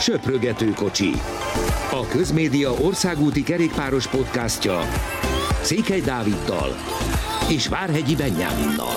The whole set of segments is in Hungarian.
Söprögető kocsi. A Közmédia országúti kerékpáros podcastja Székely Dáviddal és Várhegyi Benyáminnal.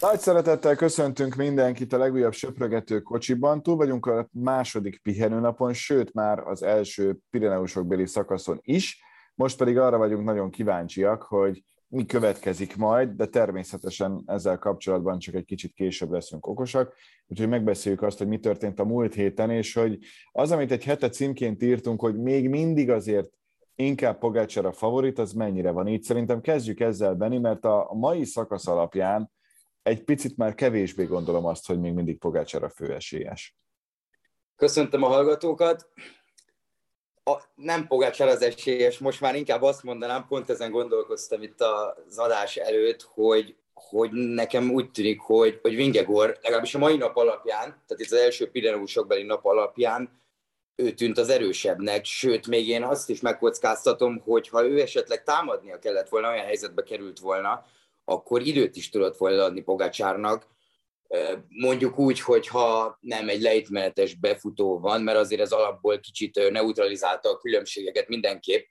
Nagy szeretettel köszöntünk mindenkit a legújabb söprögető kocsiban. Túl vagyunk a második pihenőnapon, sőt már az első Pireneusokbeli szakaszon is. Most pedig arra vagyunk nagyon kíváncsiak, hogy mi következik majd, de természetesen ezzel kapcsolatban csak egy kicsit később leszünk okosak, úgyhogy megbeszéljük azt, hogy mi történt a múlt héten, és hogy az, amit egy hete címként írtunk, hogy még mindig azért inkább Pogácsár favorit, az mennyire van így. Szerintem kezdjük ezzel, Benni, mert a mai szakasz alapján egy picit már kevésbé gondolom azt, hogy még mindig Pogácsár a főesélyes. Köszöntöm a hallgatókat a, nem Pogácsár az esélyes, most már inkább azt mondanám, pont ezen gondolkoztam itt az adás előtt, hogy, hogy nekem úgy tűnik, hogy, hogy Vingegor, legalábbis a mai nap alapján, tehát itt az első Pireneusokbeli nap alapján, ő tűnt az erősebbnek, sőt, még én azt is megkockáztatom, hogy ha ő esetleg támadnia kellett volna, olyan helyzetbe került volna, akkor időt is tudott volna adni Pogácsárnak, Mondjuk úgy, hogyha nem egy lejtmenetes befutó van, mert azért ez alapból kicsit neutralizálta a különbségeket mindenképp.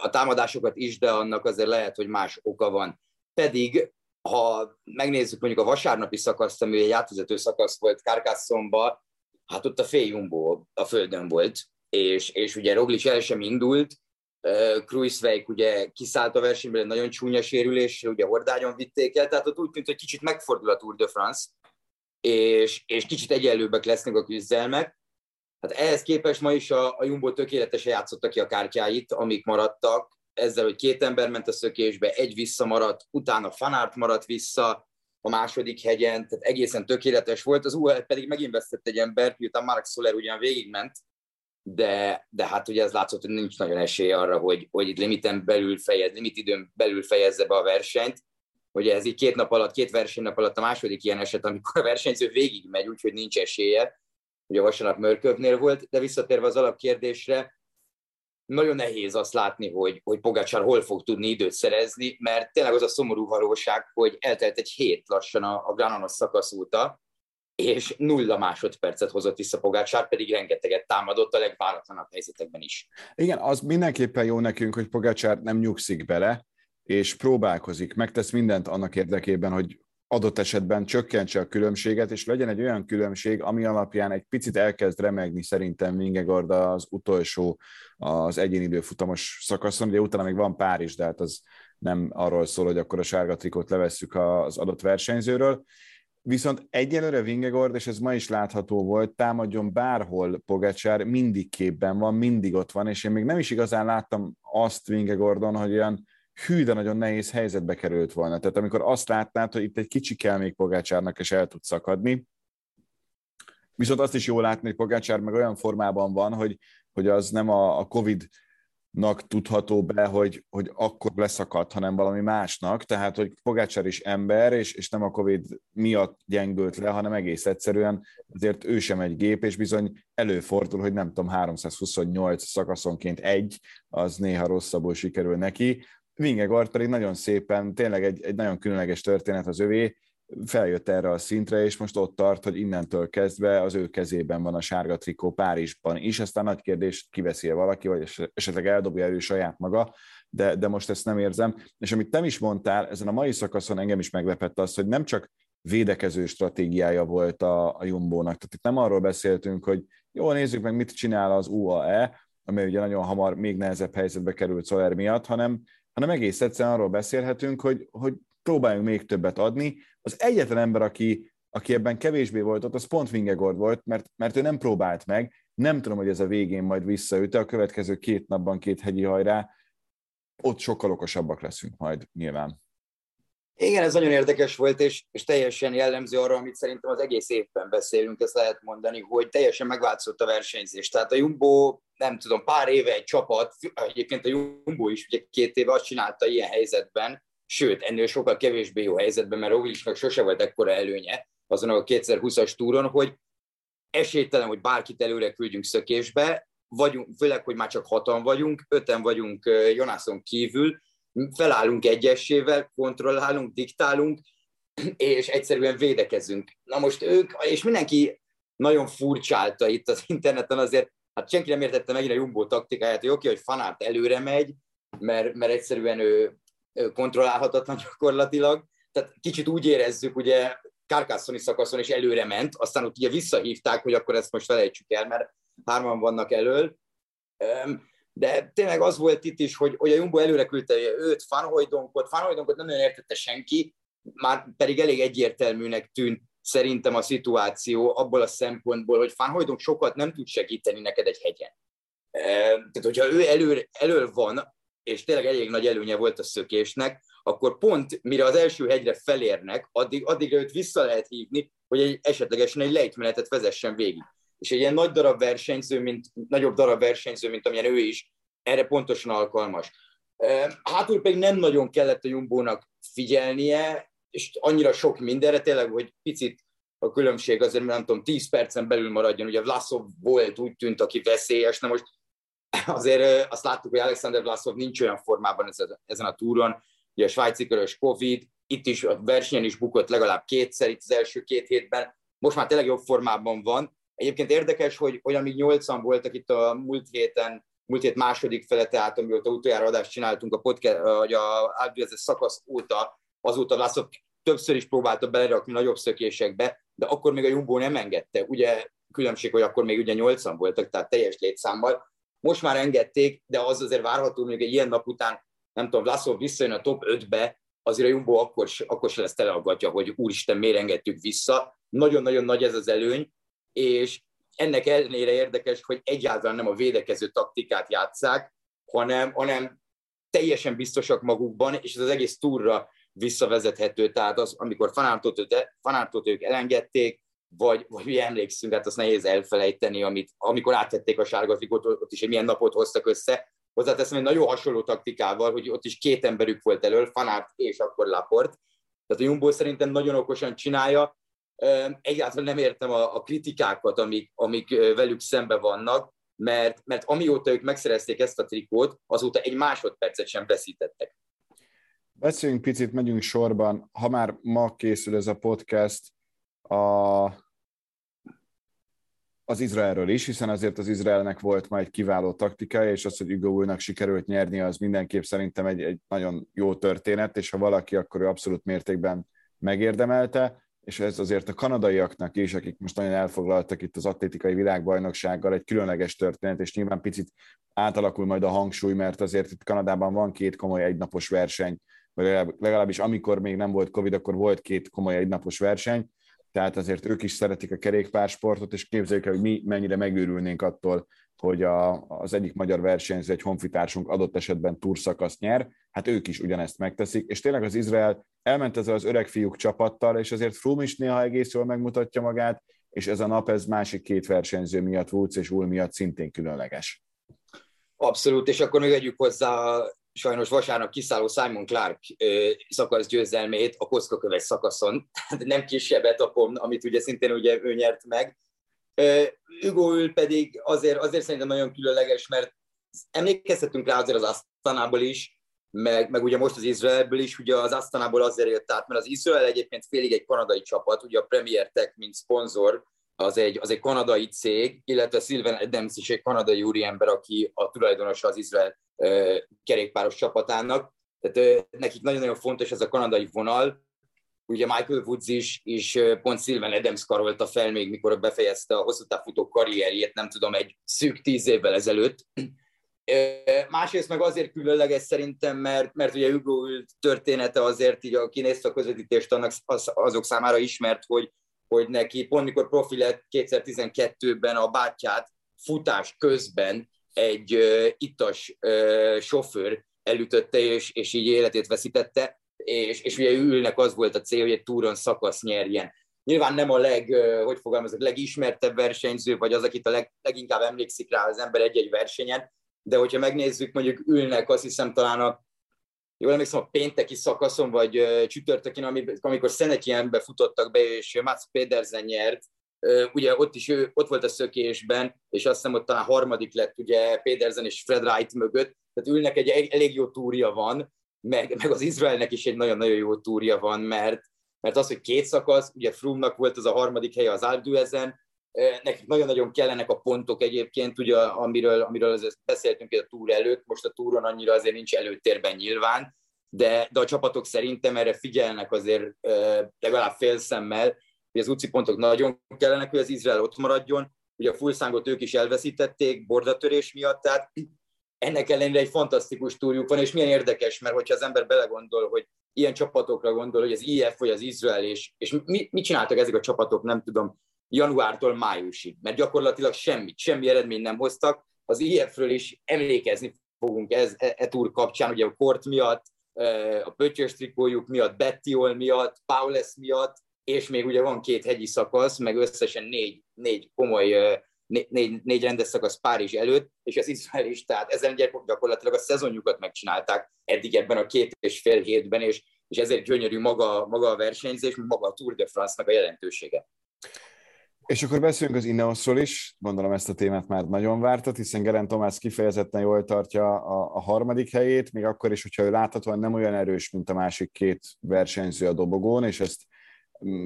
A támadásokat is, de annak azért lehet, hogy más oka van. Pedig, ha megnézzük mondjuk a vasárnapi szakaszt, ami egy átvezető szakasz volt Kárkászomba, hát ott a fél jumbo a földön volt, és, és ugye Roglic el sem indult, Kruiswijk ugye kiszállt a versenyből egy nagyon csúnya sérüléssel, ugye hordányon vitték el, tehát ott úgy tűnt, hogy kicsit megfordul a Tour de France, és, és kicsit egyenlőbbek lesznek a küzdelmek. Hát ehhez képest ma is a, a Jumbo tökéletesen játszotta ki a kártyáit, amik maradtak, ezzel, hogy két ember ment a szökésbe, egy visszamaradt, utána Fanárt maradt vissza a második hegyen, tehát egészen tökéletes volt. Az UAE pedig megint egy embert, miután Mark Soler ugyan végigment, de, de hát ugye ez látszott, hogy nincs nagyon esély arra, hogy, hogy itt limiten belül fejez, limit időn belül fejezze be a versenyt. Ugye ez így két nap alatt, két versenynap alatt a második ilyen eset, amikor a versenyző végig megy, úgyhogy nincs esélye. Ugye a vasárnap Mörkövnél volt, de visszatérve az alapkérdésre, nagyon nehéz azt látni, hogy, hogy Pogácsár hol fog tudni időt szerezni, mert tényleg az a szomorú valóság, hogy eltelt egy hét lassan a, a Granonos szakasz óta, és nulla másodpercet hozott vissza Pogácsár, pedig rengeteget támadott a legváratlanabb helyzetekben is. Igen, az mindenképpen jó nekünk, hogy Pogácsár nem nyugszik bele, és próbálkozik, megtesz mindent annak érdekében, hogy adott esetben csökkentse a különbséget, és legyen egy olyan különbség, ami alapján egy picit elkezd remegni szerintem Vingegard az utolsó, az egyéni időfutamos szakaszon, ugye utána még van Párizs, de hát az nem arról szól, hogy akkor a sárga trikot levesszük az adott versenyzőről, Viszont egyelőre Vingegord, és ez ma is látható volt, támadjon bárhol Pogacsár, mindig képben van, mindig ott van, és én még nem is igazán láttam azt Vingegordon, hogy olyan hű, de nagyon nehéz helyzetbe került volna. Tehát amikor azt látnád, hogy itt egy kicsi kell még Pogácsárnak, és el tud szakadni, viszont azt is jól látni, hogy Pogácsár meg olyan formában van, hogy, hogy az nem a, a Covid nak tudható be, hogy, hogy akkor leszakadt, hanem valami másnak, tehát hogy Pogácsár is ember, és, és nem a Covid miatt gyengült le, hanem egész egyszerűen azért ő sem egy gép, és bizony előfordul, hogy nem tudom, 328 szakaszonként egy, az néha rosszabbul sikerül neki. Vingegard pedig nagyon szépen, tényleg egy, egy nagyon különleges történet az övé, feljött erre a szintre, és most ott tart, hogy innentől kezdve az ő kezében van a sárga trikó Párizsban is. Aztán nagy kérdés, kiveszi valaki, vagy esetleg eldobja ő saját maga, de, de most ezt nem érzem. És amit te is mondtál, ezen a mai szakaszon engem is meglepett az, hogy nem csak védekező stratégiája volt a, a Jumbónak. Tehát itt nem arról beszéltünk, hogy jó, nézzük meg, mit csinál az UAE, ami ugye nagyon hamar még nehezebb helyzetbe került Szoler miatt, hanem, hanem egész egyszerűen arról beszélhetünk, hogy, hogy próbáljunk még többet adni. Az egyetlen ember, aki, aki ebben kevésbé volt ott, az pont Vingegord volt, mert, mert ő nem próbált meg. Nem tudom, hogy ez a végén majd visszaüt, a következő két napban két hegyi hajrá, ott sokkal okosabbak leszünk majd nyilván. Igen, ez nagyon érdekes volt, és, és teljesen jellemző arra, amit szerintem az egész évben beszélünk, ezt lehet mondani, hogy teljesen megváltozott a versenyzés. Tehát a Jumbo, nem tudom, pár éve egy csapat, egyébként a Jumbo is ugye két éve azt csinálta ilyen helyzetben, sőt, ennél sokkal kevésbé jó helyzetben, mert Roglicnak sose volt ekkora előnye azon a 2020-as túron, hogy esélytelen, hogy bárkit előre küldjünk szökésbe, vagyunk, főleg, hogy már csak hatan vagyunk, öten vagyunk Jonászon kívül, felállunk egyesével, kontrollálunk, diktálunk, és egyszerűen védekezünk. Na most ők, és mindenki nagyon furcsálta itt az interneten azért, hát senki nem értette megint a Jumbo taktikáját, hogy oké, hogy Fanát előre megy, mert, mert egyszerűen ő, ő kontrollálhatatlan gyakorlatilag, tehát kicsit úgy érezzük, ugye Kárkászoni szakaszon is előre ment, aztán ott ugye visszahívták, hogy akkor ezt most felejtsük el, mert hárman vannak elől. De tényleg az volt itt is, hogy, hogy a Jumbo előre küldte őt, Fanhojdonkot, Fanhojdonkot nem nagyon értette senki, már pedig elég egyértelműnek tűnt szerintem a szituáció abból a szempontból, hogy Fanhojdonk sokat nem tud segíteni neked egy hegyen. Tehát, hogyha ő elő, elől van, és tényleg elég nagy előnye volt a szökésnek, akkor pont mire az első hegyre felérnek, addig, addig őt vissza lehet hívni, hogy egy, esetlegesen egy lejtmenetet vezessen végig. És egy ilyen nagy darab versenyző, mint, nagyobb darab versenyző, mint amilyen ő is, erre pontosan alkalmas. Hátul pedig nem nagyon kellett a Jumbónak figyelnie, és annyira sok mindenre, tényleg, hogy picit a különbség azért, nem tudom, 10 percen belül maradjon. Ugye Vlasov volt, úgy tűnt, aki veszélyes, na most azért azt láttuk, hogy Alexander Vlasov nincs olyan formában ezen a túron, ugye a svájci körös Covid, itt is a versenyen is bukott legalább kétszer itt az első két hétben, most már tényleg jobb formában van. Egyébként érdekes, hogy olyan még nyolcan voltak itt a múlt héten, múlt hét második fele, tehát amióta utoljára adást csináltunk a podcast, vagy a Albiazes szakasz óta, azóta Vlasov többször is próbálta belerakni nagyobb szökésekbe, de akkor még a Jumbo nem engedte. Ugye különbség, hogy akkor még ugye nyolcan voltak, tehát teljes létszámmal. Most már engedték, de az azért várható, hogy egy ilyen nap után, nem tudom, Vlasov visszajön a top 5-be, azért a Jumbo akkor, akkor se lesz teleaggatja, hogy úristen, miért engedtük vissza. Nagyon-nagyon nagy ez az előny, és ennek ellenére érdekes, hogy egyáltalán nem a védekező taktikát játszák, hanem, hanem teljesen biztosak magukban, és ez az egész túra visszavezethető, tehát az, amikor fanártot, fanártot ők elengedték, vagy, vagy mi emlékszünk, hát azt nehéz elfelejteni, amit, amikor átvették a sárga fikot, ott is egy milyen napot hoztak össze. Hozzáteszem egy nagyon hasonló taktikával, hogy ott is két emberük volt elől, Fanárt és akkor Laport. Tehát a Jumbo szerintem nagyon okosan csinálja. Egyáltalán nem értem a, a kritikákat, amik, amik velük szembe vannak, mert, mert amióta ők megszerezték ezt a trikót, azóta egy másodpercet sem veszítettek. Beszéljünk picit, megyünk sorban. Ha már ma készül ez a podcast, a, az Izraelről is, hiszen azért az Izraelnek volt ma egy kiváló taktikája, és az, hogy Hugo Ulnak sikerült nyerni, az mindenképp szerintem egy, egy nagyon jó történet, és ha valaki, akkor ő abszolút mértékben megérdemelte, és ez azért a kanadaiaknak is, akik most nagyon elfoglaltak itt az atlétikai világbajnoksággal, egy különleges történet, és nyilván picit átalakul majd a hangsúly, mert azért itt Kanadában van két komoly egynapos verseny, vagy legalábbis amikor még nem volt Covid, akkor volt két komoly egynapos verseny, tehát azért ők is szeretik a kerékpársportot, és képzeljük el, hogy mi mennyire megőrülnénk attól, hogy a, az egyik magyar versenyző, egy honfitársunk adott esetben túrszakaszt nyer, hát ők is ugyanezt megteszik, és tényleg az Izrael elment ezzel az öreg fiúk csapattal, és azért Froome is néha egész jól megmutatja magát, és ez a nap ez másik két versenyző miatt, Woods és Ul miatt szintén különleges. Abszolút, és akkor még vegyük hozzá sajnos vasárnap kiszálló Simon Clark szakasz győzelmét a koszkaköves szakaszon, nem kisebb etapon, amit ugye szintén ugye ő nyert meg. Hugo Ül pedig azért, azért szerintem nagyon különleges, mert emlékezhetünk rá azért az Asztanából is, meg, meg ugye most az Izraelből is, ugye az Asztanából azért jött át, mert az Izrael egyébként félig egy kanadai csapat, ugye a Premier Tech, mint szponzor, az egy, az egy kanadai cég, illetve Sylvan Adams is egy kanadai úriember, aki a tulajdonosa az Izrael kerékpáros csapatának. Tehát nekik nagyon-nagyon fontos ez a kanadai vonal. Ugye Michael Woods is, és pont Sylvan Adams karolta fel még, mikor befejezte a hosszú távfutó karrierjét, nem tudom, egy szűk tíz évvel ezelőtt. Másrészt meg azért különleges szerintem, mert, mert ugye Hugo története azért így, aki nézte a közvetítést, annak az, azok számára ismert, hogy, hogy neki pont mikor profi lett 2012-ben a bátyját futás közben egy uh, ittas uh, sofőr elütötte, és, és így életét veszítette, és, és ugye ülnek az volt a cél, hogy egy túron szakasz nyerjen. Nyilván nem a leg, hogy fogalmazok, legismertebb versenyző, vagy az, akit a leg, leginkább emlékszik rá az ember egy-egy versenyen, de hogyha megnézzük, mondjuk ülnek, azt hiszem talán a jól emlékszem, a pénteki szakaszon, vagy csütörtökén, amikor Szenekienbe futottak be, és Mats Pedersen nyert, ugye ott is ő, ott volt a szökésben, és azt hiszem ott talán harmadik lett ugye Pedersen és Fred Wright mögött, tehát ülnek egy elég jó túrja van, meg, meg az Izraelnek is egy nagyon-nagyon jó túrja van, mert, mert az, hogy két szakasz, ugye Froome-nak volt az a harmadik helye az Alduezen, nekik nagyon-nagyon kellenek a pontok egyébként, ugye, amiről, amiről azért beszéltünk a túr előtt, most a túron annyira azért nincs előtérben nyilván, de, de a csapatok szerintem erre figyelnek azért legalább fél szemmel, hogy az UCI pontok nagyon kellenek, hogy az Izrael ott maradjon, ugye a fullszángot ők is elveszítették bordatörés miatt, tehát ennek ellenére egy fantasztikus túrjuk van, és milyen érdekes, mert hogyha az ember belegondol, hogy ilyen csapatokra gondol, hogy az IF vagy az Izrael, és, és mi, mit csináltak ezek a csapatok, nem tudom, januártól májusig, mert gyakorlatilag semmit, semmi eredményt nem hoztak. Az IF-ről is emlékezni fogunk ez, e, e túr kapcsán, ugye a kort miatt, e, a pöttyös trikójuk miatt, Bettiol miatt, Paules miatt, és még ugye van két hegyi szakasz, meg összesen négy, négy komoly, négy, négy rendes szakasz Párizs előtt, és az Izrael is, tehát ezen gyakorlatilag a szezonjukat megcsinálták eddig ebben a két és fél hétben, és, és ezért gyönyörű maga, maga a versenyzés, maga a Tour de France-nak a jelentősége. És akkor beszélünk az Ineosról is, gondolom ezt a témát már nagyon vártat, hiszen Geren Tomás kifejezetten jól tartja a, a harmadik helyét, még akkor is, hogyha ő láthatóan nem olyan erős, mint a másik két versenyző a dobogón, és ezt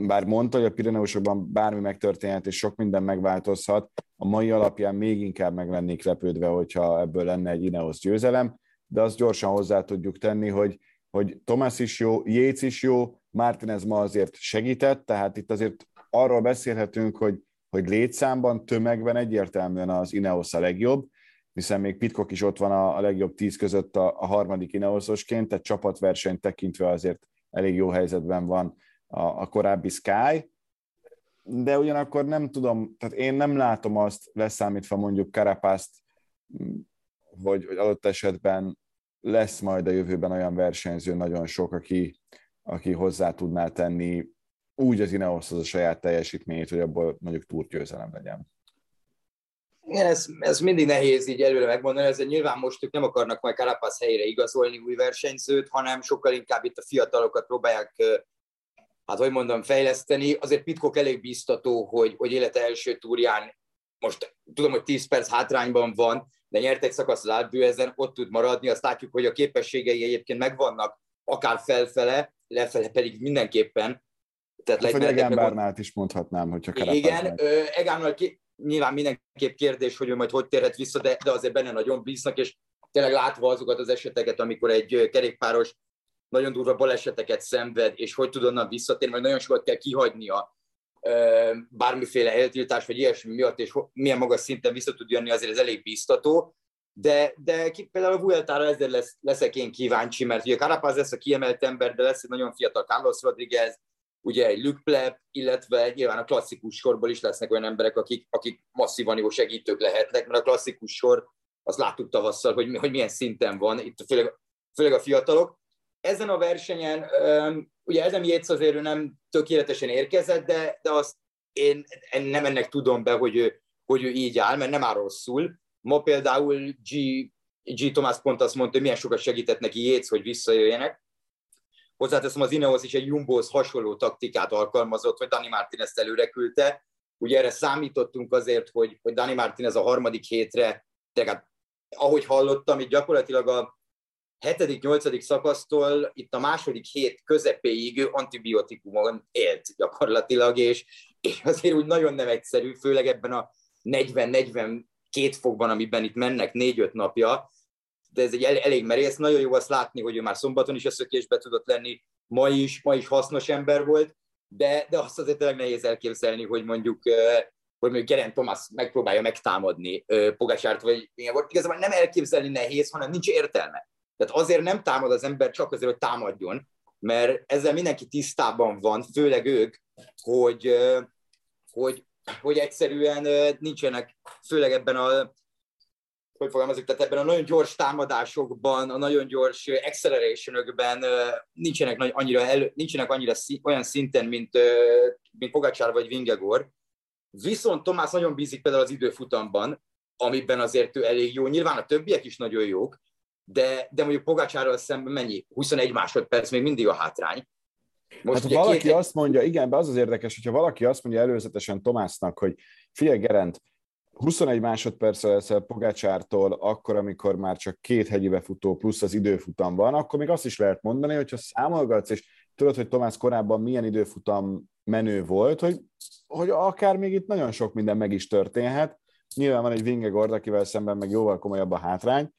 bár mondta, hogy a Pirineusokban bármi megtörténhet, és sok minden megváltozhat, a mai alapján még inkább meg lennék lepődve, hogyha ebből lenne egy Ineos győzelem, de azt gyorsan hozzá tudjuk tenni, hogy, hogy Thomas is jó, Jéz is jó, Martinez ma azért segített, tehát itt azért arról beszélhetünk, hogy, hogy létszámban, tömegben egyértelműen az Ineos a legjobb, hiszen még Pitkok is ott van a, a legjobb tíz között a, a harmadik Ineososként, tehát csapatversenyt tekintve azért elég jó helyzetben van a, a korábbi Sky, de ugyanakkor nem tudom, tehát én nem látom azt, leszámítva mondjuk Karapászt, hogy, hogy adott esetben lesz majd a jövőben olyan versenyző nagyon sok, aki, aki hozzá tudná tenni úgy az Ineos az a saját teljesítményét, hogy abból mondjuk túrgyőzelem legyen. Igen, ez, ez mindig nehéz így előre megmondani, ezzel nyilván most ők nem akarnak majd Carapaz helyére igazolni új versenyzőt, hanem sokkal inkább itt a fiatalokat próbálják, hát hogy mondom, fejleszteni. Azért Pitkok elég biztató, hogy, hogy élete első túrján, most tudom, hogy 10 perc hátrányban van, de nyertek szakasz az ezen ott tud maradni, azt látjuk, hogy a képességei egyébként megvannak, akár felfele, lefele pedig mindenképpen, tehát hát, hogy Egán Bárnát is mondhatnám, hogyha Karapáz Igen, Egánnal ki, nyilván mindenképp kérdés, hogy ő majd hogy térhet vissza, de, de azért benne nagyon bíznak, és tényleg látva azokat az eseteket, amikor egy kerékpáros nagyon durva baleseteket szenved, és hogy tud onnan visszatérni, vagy nagyon sokat kell kihagynia bármiféle eltiltás, vagy ilyesmi miatt, és milyen magas szinten vissza tud jönni, azért ez elég biztató. De, de például a Vueltára ezzel lesz, leszek én kíváncsi, mert ugye Carapaz lesz a kiemelt ember, de lesz egy nagyon fiatal Carlos Rodriguez, ugye egy Luke Pleb, illetve nyilván a klasszikus sorból is lesznek olyan emberek, akik, akik masszívan jó segítők lehetnek, mert a klasszikus sor, azt láttuk tavasszal, hogy, hogy milyen szinten van, itt főleg, főleg a fiatalok. Ezen a versenyen, ugye Edem Jéz azért ő nem tökéletesen érkezett, de, de azt én nem ennek tudom be, hogy ő, hogy ő így áll, mert nem áll rosszul. Ma például G, G. Thomas pont azt mondta, hogy milyen sokat segített neki Jéz, hogy visszajöjjenek, Hozzáteszem, az Ineos is egy Jumbohoz hasonló taktikát alkalmazott, hogy Dani Martinez előre küldte. Ugye erre számítottunk azért, hogy, hogy Dani Martinez a harmadik hétre, tehát ahogy hallottam, itt gyakorlatilag a hetedik, nyolcadik szakasztól itt a második hét közepéig antibiotikumon élt gyakorlatilag, és, és azért úgy nagyon nem egyszerű, főleg ebben a 40-42 fokban, amiben itt mennek négy-öt napja, de ez egy el, elég merész, nagyon jó azt látni, hogy ő már szombaton is a szökésbe tudott lenni, ma is, ma is hasznos ember volt, de, de azt azért tényleg nehéz elképzelni, hogy mondjuk hogy mondjuk Geraint Thomas megpróbálja megtámadni Pogácsárt, vagy igazából nem elképzelni nehéz, hanem nincs értelme. Tehát azért nem támad az ember csak azért, hogy támadjon, mert ezzel mindenki tisztában van, főleg ők, hogy, hogy, hogy egyszerűen nincsenek, főleg ebben a hogy fogalmazok, tehát ebben a nagyon gyors támadásokban, a nagyon gyors acceleration nincsenek annyira, elő, nincsenek annyira szí, olyan szinten, mint, mint Pogacsár vagy Vingegor. Viszont Tomás nagyon bízik például az időfutamban, amiben azért ő elég jó. Nyilván a többiek is nagyon jók, de, de mondjuk Pogacsárral szemben mennyi? 21 másodperc még mindig a hátrány. Most hát valaki két... azt mondja, igen, de az az érdekes, hogyha valaki azt mondja előzetesen Tomásnak, hogy figyelj Gerent, 21 másodperccel leszel Pogácsártól, akkor, amikor már csak két hegyi befutó plusz az időfutam van, akkor még azt is lehet mondani, hogyha számolgatsz, és tudod, hogy Tomás korábban milyen időfutam menő volt, hogy, hogy akár még itt nagyon sok minden meg is történhet. Nyilván van egy Vingegord, akivel szemben meg jóval komolyabb a hátrány,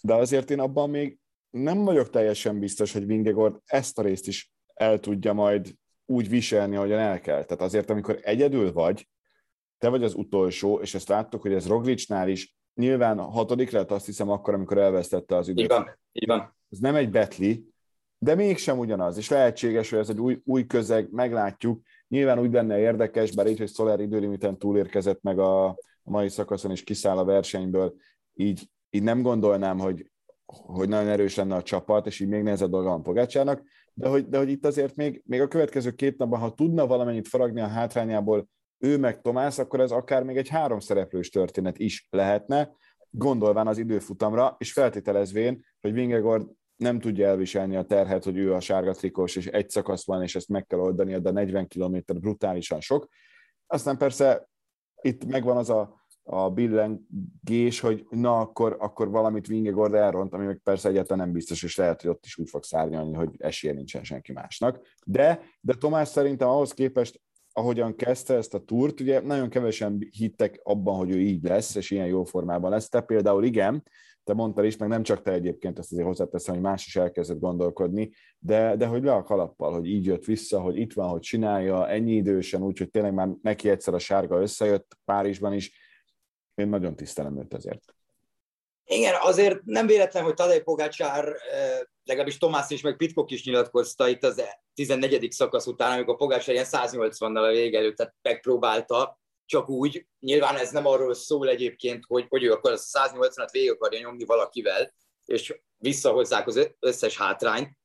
de azért én abban még nem vagyok teljesen biztos, hogy Vingegord ezt a részt is el tudja majd úgy viselni, ahogyan el kell. Tehát azért, amikor egyedül vagy, te vagy az utolsó, és ezt láttuk, hogy ez Roglicsnál is nyilván a hatodik lett, azt hiszem akkor, amikor elvesztette az időt. Így van, így van. Ez nem egy betli, de mégsem ugyanaz, és lehetséges, hogy ez egy új, új közeg, meglátjuk. Nyilván úgy lenne érdekes, bár így, hogy Soler időlimiten túlérkezett meg a, a mai szakaszon, és kiszáll a versenyből, így, így nem gondolnám, hogy, hogy nagyon erős lenne a csapat, és így még nehezebb dolga van Pogácsának, de hogy, de hogy itt azért még, még a következő két napban, ha tudna valamennyit faragni a hátrányából ő meg Tomás, akkor ez akár még egy háromszereplős történet is lehetne, gondolván az időfutamra, és feltételezvén, hogy Vingegord nem tudja elviselni a terhet, hogy ő a sárga trikós, és egy szakasz van, és ezt meg kell oldani, de 40 km brutálisan sok. Aztán persze itt megvan az a, a billengés, hogy na, akkor, akkor valamit Vingegord elront, ami meg persze egyáltalán nem biztos, és lehet, hogy ott is úgy fog szárnyalni, hogy esélye nincsen senki másnak. De, de Tomás szerintem ahhoz képest ahogyan kezdte ezt a túrt, ugye nagyon kevesen hittek abban, hogy ő így lesz, és ilyen jó formában lesz. Te például igen, te mondtad is, meg nem csak te egyébként, ezt azért hozzáteszem, hogy más is elkezdett gondolkodni, de, de hogy le a kalappal, hogy így jött vissza, hogy itt van, hogy csinálja, ennyi idősen, úgyhogy tényleg már neki egyszer a sárga összejött Párizsban is. Én nagyon tisztelem őt ezért. Igen, azért nem véletlen, hogy Tadej Pogácsár, legalábbis Tomás is, meg Pitkok is nyilatkozta itt az 14. szakasz után, amikor Pogácsár ilyen 180-nal a vége előtt tehát megpróbálta, csak úgy, nyilván ez nem arról szól egyébként, hogy, hogy ő akkor a 180-at végig akarja nyomni valakivel, és visszahozzák az összes hátrányt,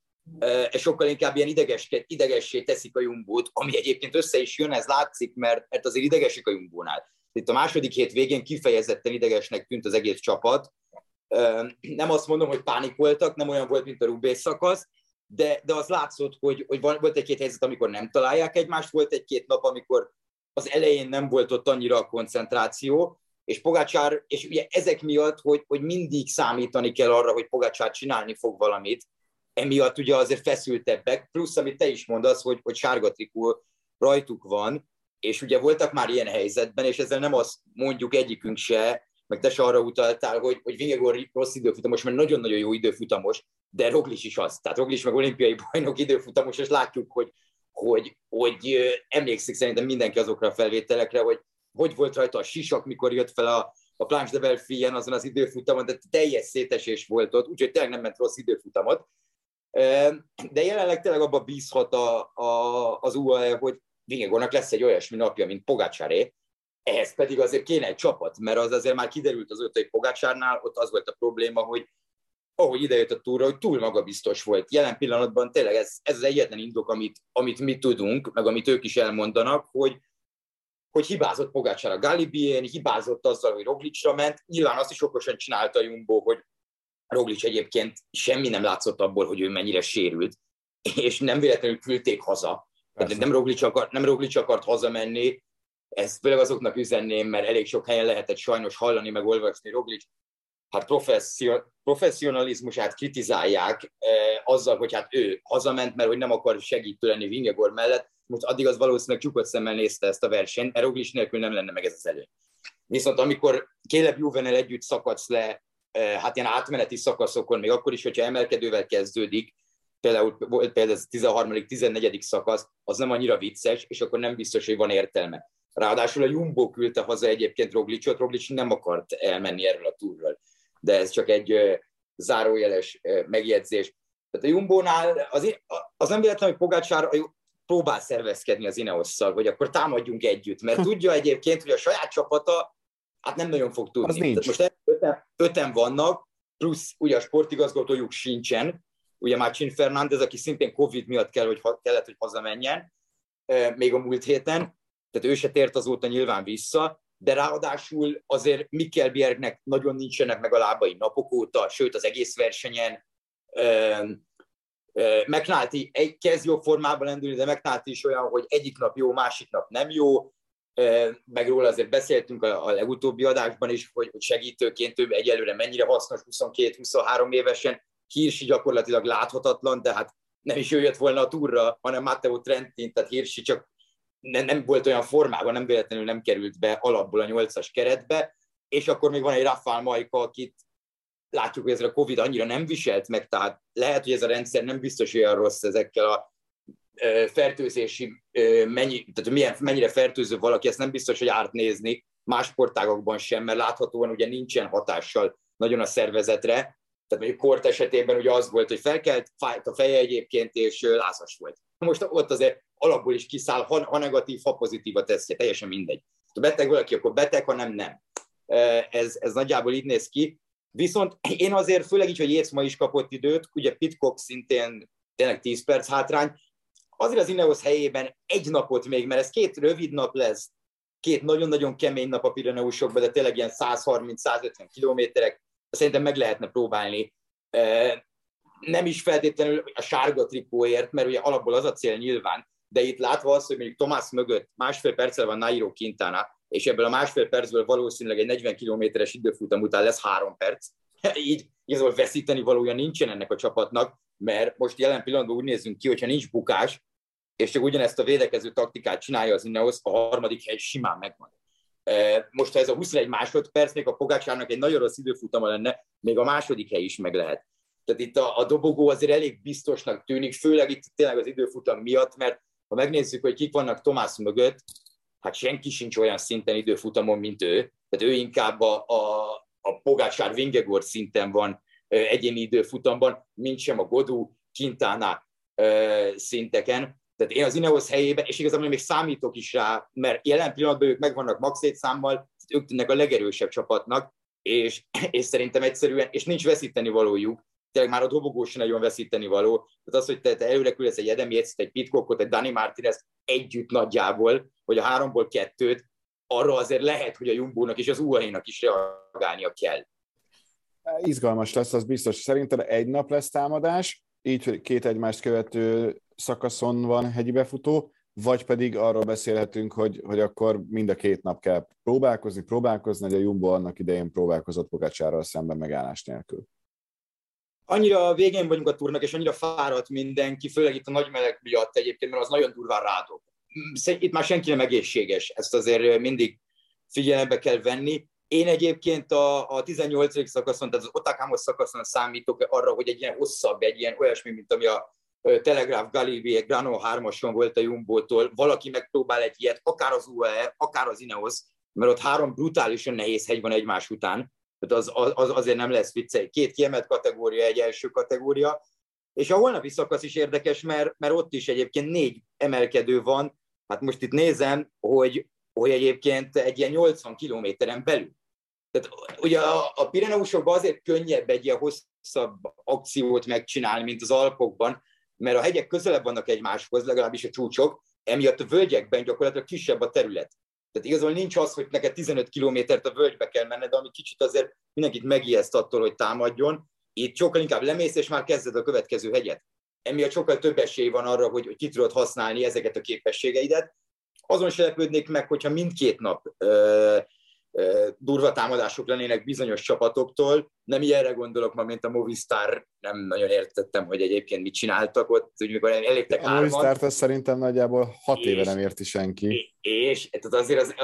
és sokkal inkább ilyen ideges, idegessé teszik a jumbót, ami egyébként össze is jön, ez látszik, mert, mert azért idegesik a jumbónál. Itt a második hét végén kifejezetten idegesnek tűnt az egész csapat, nem azt mondom, hogy pánikoltak, nem olyan volt, mint a Rubé szakasz, de, de az látszott, hogy, hogy volt egy-két helyzet, amikor nem találják egymást, volt egy-két nap, amikor az elején nem volt ott annyira a koncentráció, és Pogácsár, és ugye ezek miatt, hogy, hogy mindig számítani kell arra, hogy Pogácsár csinálni fog valamit, emiatt ugye azért feszültebbek, plusz amit te is mondasz, hogy, hogy sárga trikó rajtuk van, és ugye voltak már ilyen helyzetben, és ezzel nem azt mondjuk egyikünk se, meg te se arra utaltál, hogy, hogy Vingegor rossz időfutamos, mert nagyon-nagyon jó időfutamos, de Roglic is az. Tehát Roglic meg olimpiai bajnok időfutamos, és látjuk, hogy, hogy, hogy emlékszik szerintem mindenki azokra a felvételekre, hogy hogy volt rajta a sisak, mikor jött fel a, a Planche de Belfien azon az időfutamon, de teljes szétesés volt ott, úgyhogy tényleg nem ment rossz időfutamot. De jelenleg tényleg abba bízhat a, a, az UAE, hogy Vingegornak lesz egy olyasmi napja, mint Pogácsáré, ehhez pedig azért kéne egy csapat, mert az azért már kiderült az ötöi Pogácsárnál, ott az volt a probléma, hogy ahogy idejött a túra, hogy túl magabiztos volt. Jelen pillanatban tényleg ez, ez az egyetlen indok, amit, amit mi tudunk, meg amit ők is elmondanak, hogy, hogy hibázott Pogácsár a Galibién, hibázott azzal, hogy Roglicsra ment. Nyilván azt is okosan csinálta Jumbo, hogy Roglic egyébként semmi nem látszott abból, hogy ő mennyire sérült, és nem véletlenül küldték haza. Tehát nem Roglic, akart, nem Roglic akart hazamenni, ezt főleg azoknak üzenném, mert elég sok helyen lehetett sajnos hallani, meg olvasni Roglic, hát professzionalizmusát kritizálják eh, azzal, hogy hát ő hazament, mert hogy nem akar segítő lenni Vingegor mellett, most addig az valószínűleg csukott szemmel nézte ezt a versenyt, Roglic nélkül nem lenne meg ez az előny. Viszont amikor Kéleb Juvenel együtt szakadsz le, eh, hát ilyen átmeneti szakaszokon, még akkor is, hogyha emelkedővel kezdődik, például például ez a 13. 14. szakasz, az nem annyira vicces, és akkor nem biztos, hogy van értelme. Ráadásul a Jumbo küldte haza egyébként Roglicot, Roglic nem akart elmenni erről a túrról. De ez csak egy zárójeles megjegyzés. Tehát a Jumbo-nál az, az nem véletlen, hogy Pogácsár próbál szervezkedni az Ineosszal, hogy akkor támadjunk együtt, mert tudja egyébként, hogy a saját csapata hát nem nagyon fog tudni. Tehát most öten, öten vannak, plusz ugye a sportigazgatójuk sincsen, ugye Márcsin Fernández, aki szintén Covid miatt kell, hogy kellett, hogy hazamenjen, még a múlt héten, tehát ő se tért azóta nyilván vissza, de ráadásul azért Mikkel Bjergnek nagyon nincsenek meg a lábai napok óta, sőt az egész versenyen. McNulty egy kezd jó formában lendülni, de McNulty is olyan, hogy egyik nap jó, másik nap nem jó, meg róla azért beszéltünk a, a legutóbbi adásban is, hogy, hogy segítőként ő egyelőre mennyire hasznos 22-23 évesen, Hirsi gyakorlatilag láthatatlan, de hát nem is ő jött volna a túra, hanem Matteo Trentin, tehát Hirsi csak nem, nem volt olyan formában, nem véletlenül nem került be alapból a nyolcas keretbe, és akkor még van egy Rafael Majka, akit látjuk, hogy ez a Covid annyira nem viselt meg, tehát lehet, hogy ez a rendszer nem biztos olyan rossz ezekkel a fertőzési, mennyi, tehát milyen, mennyire fertőző valaki, ezt nem biztos, hogy árt nézni, más sportágokban sem, mert láthatóan ugye nincsen hatással nagyon a szervezetre. Tehát mondjuk kort esetében ugye az volt, hogy felkelt, fájt a feje egyébként, és lázas volt. Most ott azért alapból is kiszáll, ha, ha negatív, ha pozitív a tesztje, teljesen mindegy. Ha beteg valaki, akkor beteg, ha nem, nem. Ez, ez nagyjából így néz ki. Viszont én azért, főleg így, hogy Jéz ma is kapott időt, ugye Pitcock szintén tényleg 10 perc hátrány, azért az Ineos helyében egy napot még, mert ez két rövid nap lesz, két nagyon-nagyon kemény nap a Pirineusokban, de tényleg ilyen 130-150 kilométerek, szerintem meg lehetne próbálni. Nem is feltétlenül a sárga trikóért, mert ugye alapból az a cél nyilván, de itt látva az, hogy mondjuk Tomás mögött másfél perccel van Nairo Quintana, és ebből a másfél percből valószínűleg egy 40 kilométeres időfutam után lesz három perc, így igazából veszíteni valója nincsen ennek a csapatnak, mert most jelen pillanatban úgy nézünk ki, hogyha nincs bukás, és csak ugyanezt a védekező taktikát csinálja az Ineos, a harmadik hely simán megvan. Most, ez a 21 másodperc, még a Pogácsárnak egy nagyon rossz időfutama lenne, még a második hely is meg lehet. Tehát itt a, a dobogó azért elég biztosnak tűnik, főleg itt tényleg az időfutam miatt, mert ha megnézzük, hogy kik vannak Tomás mögött, hát senki sincs olyan szinten időfutamon, mint ő. Tehát ő inkább a, a, a Pogácsár Vingegor szinten van egyéni időfutamban, mint sem a Godú, Quintana szinteken. Tehát én az Ineos helyében, és igazából még számítok is rá, mert jelen pillanatban ők megvannak max számmal, ők tűnnek a legerősebb csapatnak, és, és szerintem egyszerűen, és nincs veszíteni valójuk, tényleg már a dobogó sem nagyon veszíteni való. Tehát az, hogy te, te előre küldesz egy Edem egy Pitcockot, egy Dani Martinez együtt nagyjából, hogy a háromból kettőt, arra azért lehet, hogy a Jumbónak és az UAE-nak is reagálnia kell. Izgalmas lesz, az biztos. Szerintem egy nap lesz támadás, így két egymást követő szakaszon van hegyi befutó, vagy pedig arról beszélhetünk, hogy, hogy akkor mind a két nap kell próbálkozni, próbálkozni, hogy a Jumbo annak idején próbálkozott Pogacsárral szemben megállás nélkül. Annyira végén vagyunk a turnak, és annyira fáradt mindenki, főleg itt a nagy meleg miatt egyébként, mert az nagyon durván rádog. Itt már senki nem egészséges, ezt azért mindig figyelembe kell venni. Én egyébként a, a 18. szakaszon, tehát az Otakamos szakaszon számítok arra, hogy egy ilyen hosszabb, egy ilyen olyasmi, mint ami a Telegraph Galibier Grano 3-ason volt a Jumbo-tól, valaki megpróbál egy ilyet, akár az UAE, akár az Ineos, mert ott három brutálisan nehéz hegy van egymás után, tehát az, az, azért nem lesz vicce. Két kiemelt kategória, egy első kategória, és a holnapi szakasz is érdekes, mert, mert ott is egyébként négy emelkedő van, hát most itt nézem, hogy, hogy egyébként egy ilyen 80 kilométeren belül. Tehát ugye a, a Pireneusokban azért könnyebb egy ilyen hosszabb akciót megcsinálni, mint az Alpokban, mert a hegyek közelebb vannak egymáshoz, legalábbis a csúcsok, emiatt a völgyekben gyakorlatilag kisebb a terület. Tehát igazából nincs az, hogy neked 15 kilométert a völgybe kell menned, ami kicsit azért mindenkit megijeszt attól, hogy támadjon. Itt sokkal inkább lemész, és már kezded a következő hegyet. Emiatt sokkal több esély van arra, hogy ki tudod használni ezeket a képességeidet. Azon se lepődnék meg, hogyha mindkét nap durva támadások lennének bizonyos csapatoktól. Nem ilyenre gondolok ma, mint a Movistar, nem nagyon értettem, hogy egyébként mit csináltak ott, hogy mikor elégtek A Movistar-t szerintem nagyjából hat és, éve nem érti senki. És, és tehát azért az,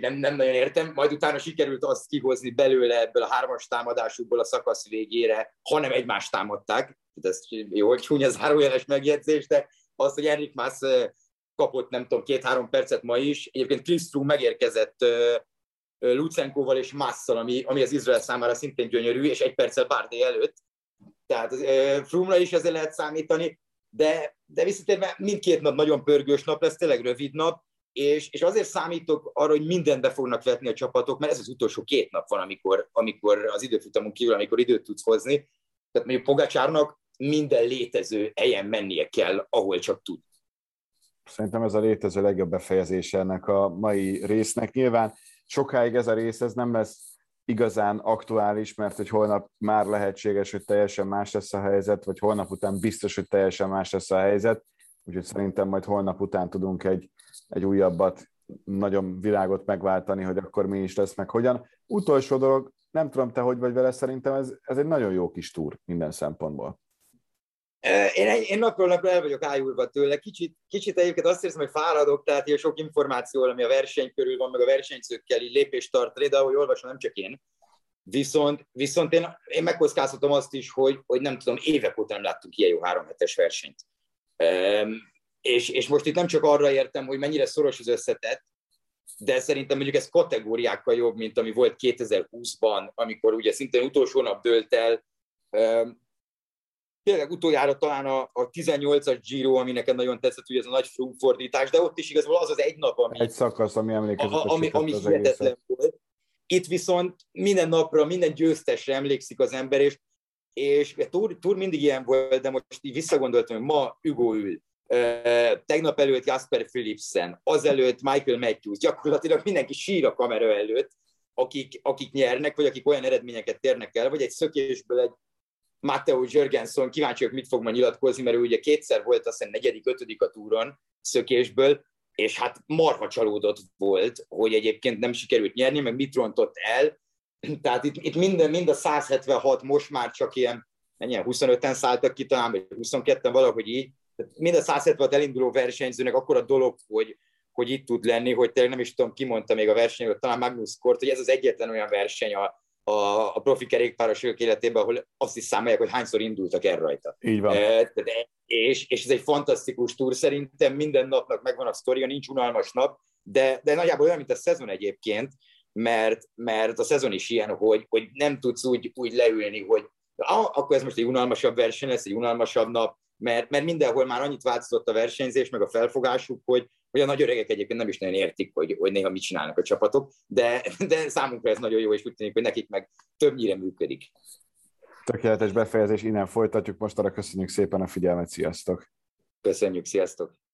nem, nem nagyon értem, majd utána sikerült azt kihozni belőle ebből a hármas támadásukból a szakasz végére, hanem egymást támadták. Tehát ez jó, hogy csúnya zárójeles megjegyzés, de az, hogy Enrik Mász kapott, nem tudom, két-három percet ma is. Egyébként Chris megérkezett Lucenkóval és Masszal, ami, ami az Izrael számára szintén gyönyörű, és egy perccel Bárdé előtt. Tehát Frumra is ezzel lehet számítani, de, de visszatérve mindkét nap nagyon pörgős nap lesz, tényleg rövid nap, és, és azért számítok arra, hogy mindent be fognak vetni a csapatok, mert ez az utolsó két nap van, amikor, amikor az időfutamon kívül, amikor időt tudsz hozni. Tehát mondjuk Pogacsárnak minden létező helyen mennie kell, ahol csak tud. Szerintem ez a létező legjobb befejezése ennek a mai résznek. Nyilván sokáig ez a rész ez nem lesz igazán aktuális, mert hogy holnap már lehetséges, hogy teljesen más lesz a helyzet, vagy holnap után biztos, hogy teljesen más lesz a helyzet, úgyhogy szerintem majd holnap után tudunk egy, egy újabbat, nagyon világot megváltani, hogy akkor mi is lesz, meg hogyan. Utolsó dolog, nem tudom te, hogy vagy vele, szerintem ez, ez egy nagyon jó kis túr minden szempontból. Én, én napról napra el vagyok ájulva tőle. Kicsit, kicsit egyébként azt érzem, hogy fáradok, tehát ilyen sok információ, ami a verseny körül van, meg a versenyzőkkel így lépést tart, de ahogy olvasom, nem csak én. Viszont, viszont én, én megkockáztatom azt is, hogy, hogy nem tudom, évek óta nem láttunk ilyen jó három hetes versenyt. Um, és, és most itt nem csak arra értem, hogy mennyire szoros az összetett, de szerintem mondjuk ez kategóriákkal jobb, mint ami volt 2020-ban, amikor ugye szintén utolsó nap dölt el. Um, tényleg utoljára talán a, a 18-as Giro, ami nekem nagyon tetszett, ugye ez a nagy fordítás, de ott is igazából az az egy nap, ami, egy szakasz, ami emlékezetes. Ami, ami hihetetlen volt. Itt viszont minden napra, minden győztesre emlékszik az ember, és, és a túr, túr mindig ilyen volt, de most így visszagondoltam, hogy ma Hugo ül, tegnap előtt Jasper Philipsen, azelőtt Michael Matthews, gyakorlatilag mindenki sír a kamera előtt, akik, akik nyernek, vagy akik olyan eredményeket térnek el, vagy egy szökésből egy Matteo Jörgenson, kíváncsi vagyok, mit fog ma nyilatkozni, mert ő ugye kétszer volt azt hiszem negyedik, ötödik a túron szökésből, és hát marha csalódott volt, hogy egyébként nem sikerült nyerni, meg mit rontott el. Tehát itt, itt minden, mind a 176 most már csak ilyen, mennyien, 25-en szálltak ki talán, vagy 22-en valahogy így. Tehát mind a 176 elinduló versenyzőnek akkor a dolog, hogy, hogy itt tud lenni, hogy tényleg nem is tudom, ki mondta még a versenyről, talán Magnus Kort, hogy ez az egyetlen olyan verseny a, a, a profi kerékpárosok életében, ahol azt is számolják, hogy hányszor indultak el rajta. Így van. E, de, és, és ez egy fantasztikus túr, szerintem minden napnak megvan a sztoria, nincs unalmas nap, de, de nagyjából olyan, mint a szezon egyébként, mert, mert a szezon is ilyen, hogy, hogy nem tudsz úgy, úgy leülni, hogy ah, akkor ez most egy unalmasabb verseny lesz, egy unalmasabb nap, mert, mert mindenhol már annyit változott a versenyzés, meg a felfogásuk, hogy, hogy a nagy öregek egyébként nem is nagyon értik, hogy, hogy néha mit csinálnak a csapatok, de, de számunkra ez nagyon jó, és úgy tűnik, hogy nekik meg többnyire működik. Tökéletes befejezés, innen folytatjuk. Most arra köszönjük szépen a figyelmet, sziasztok! Köszönjük, sziasztok!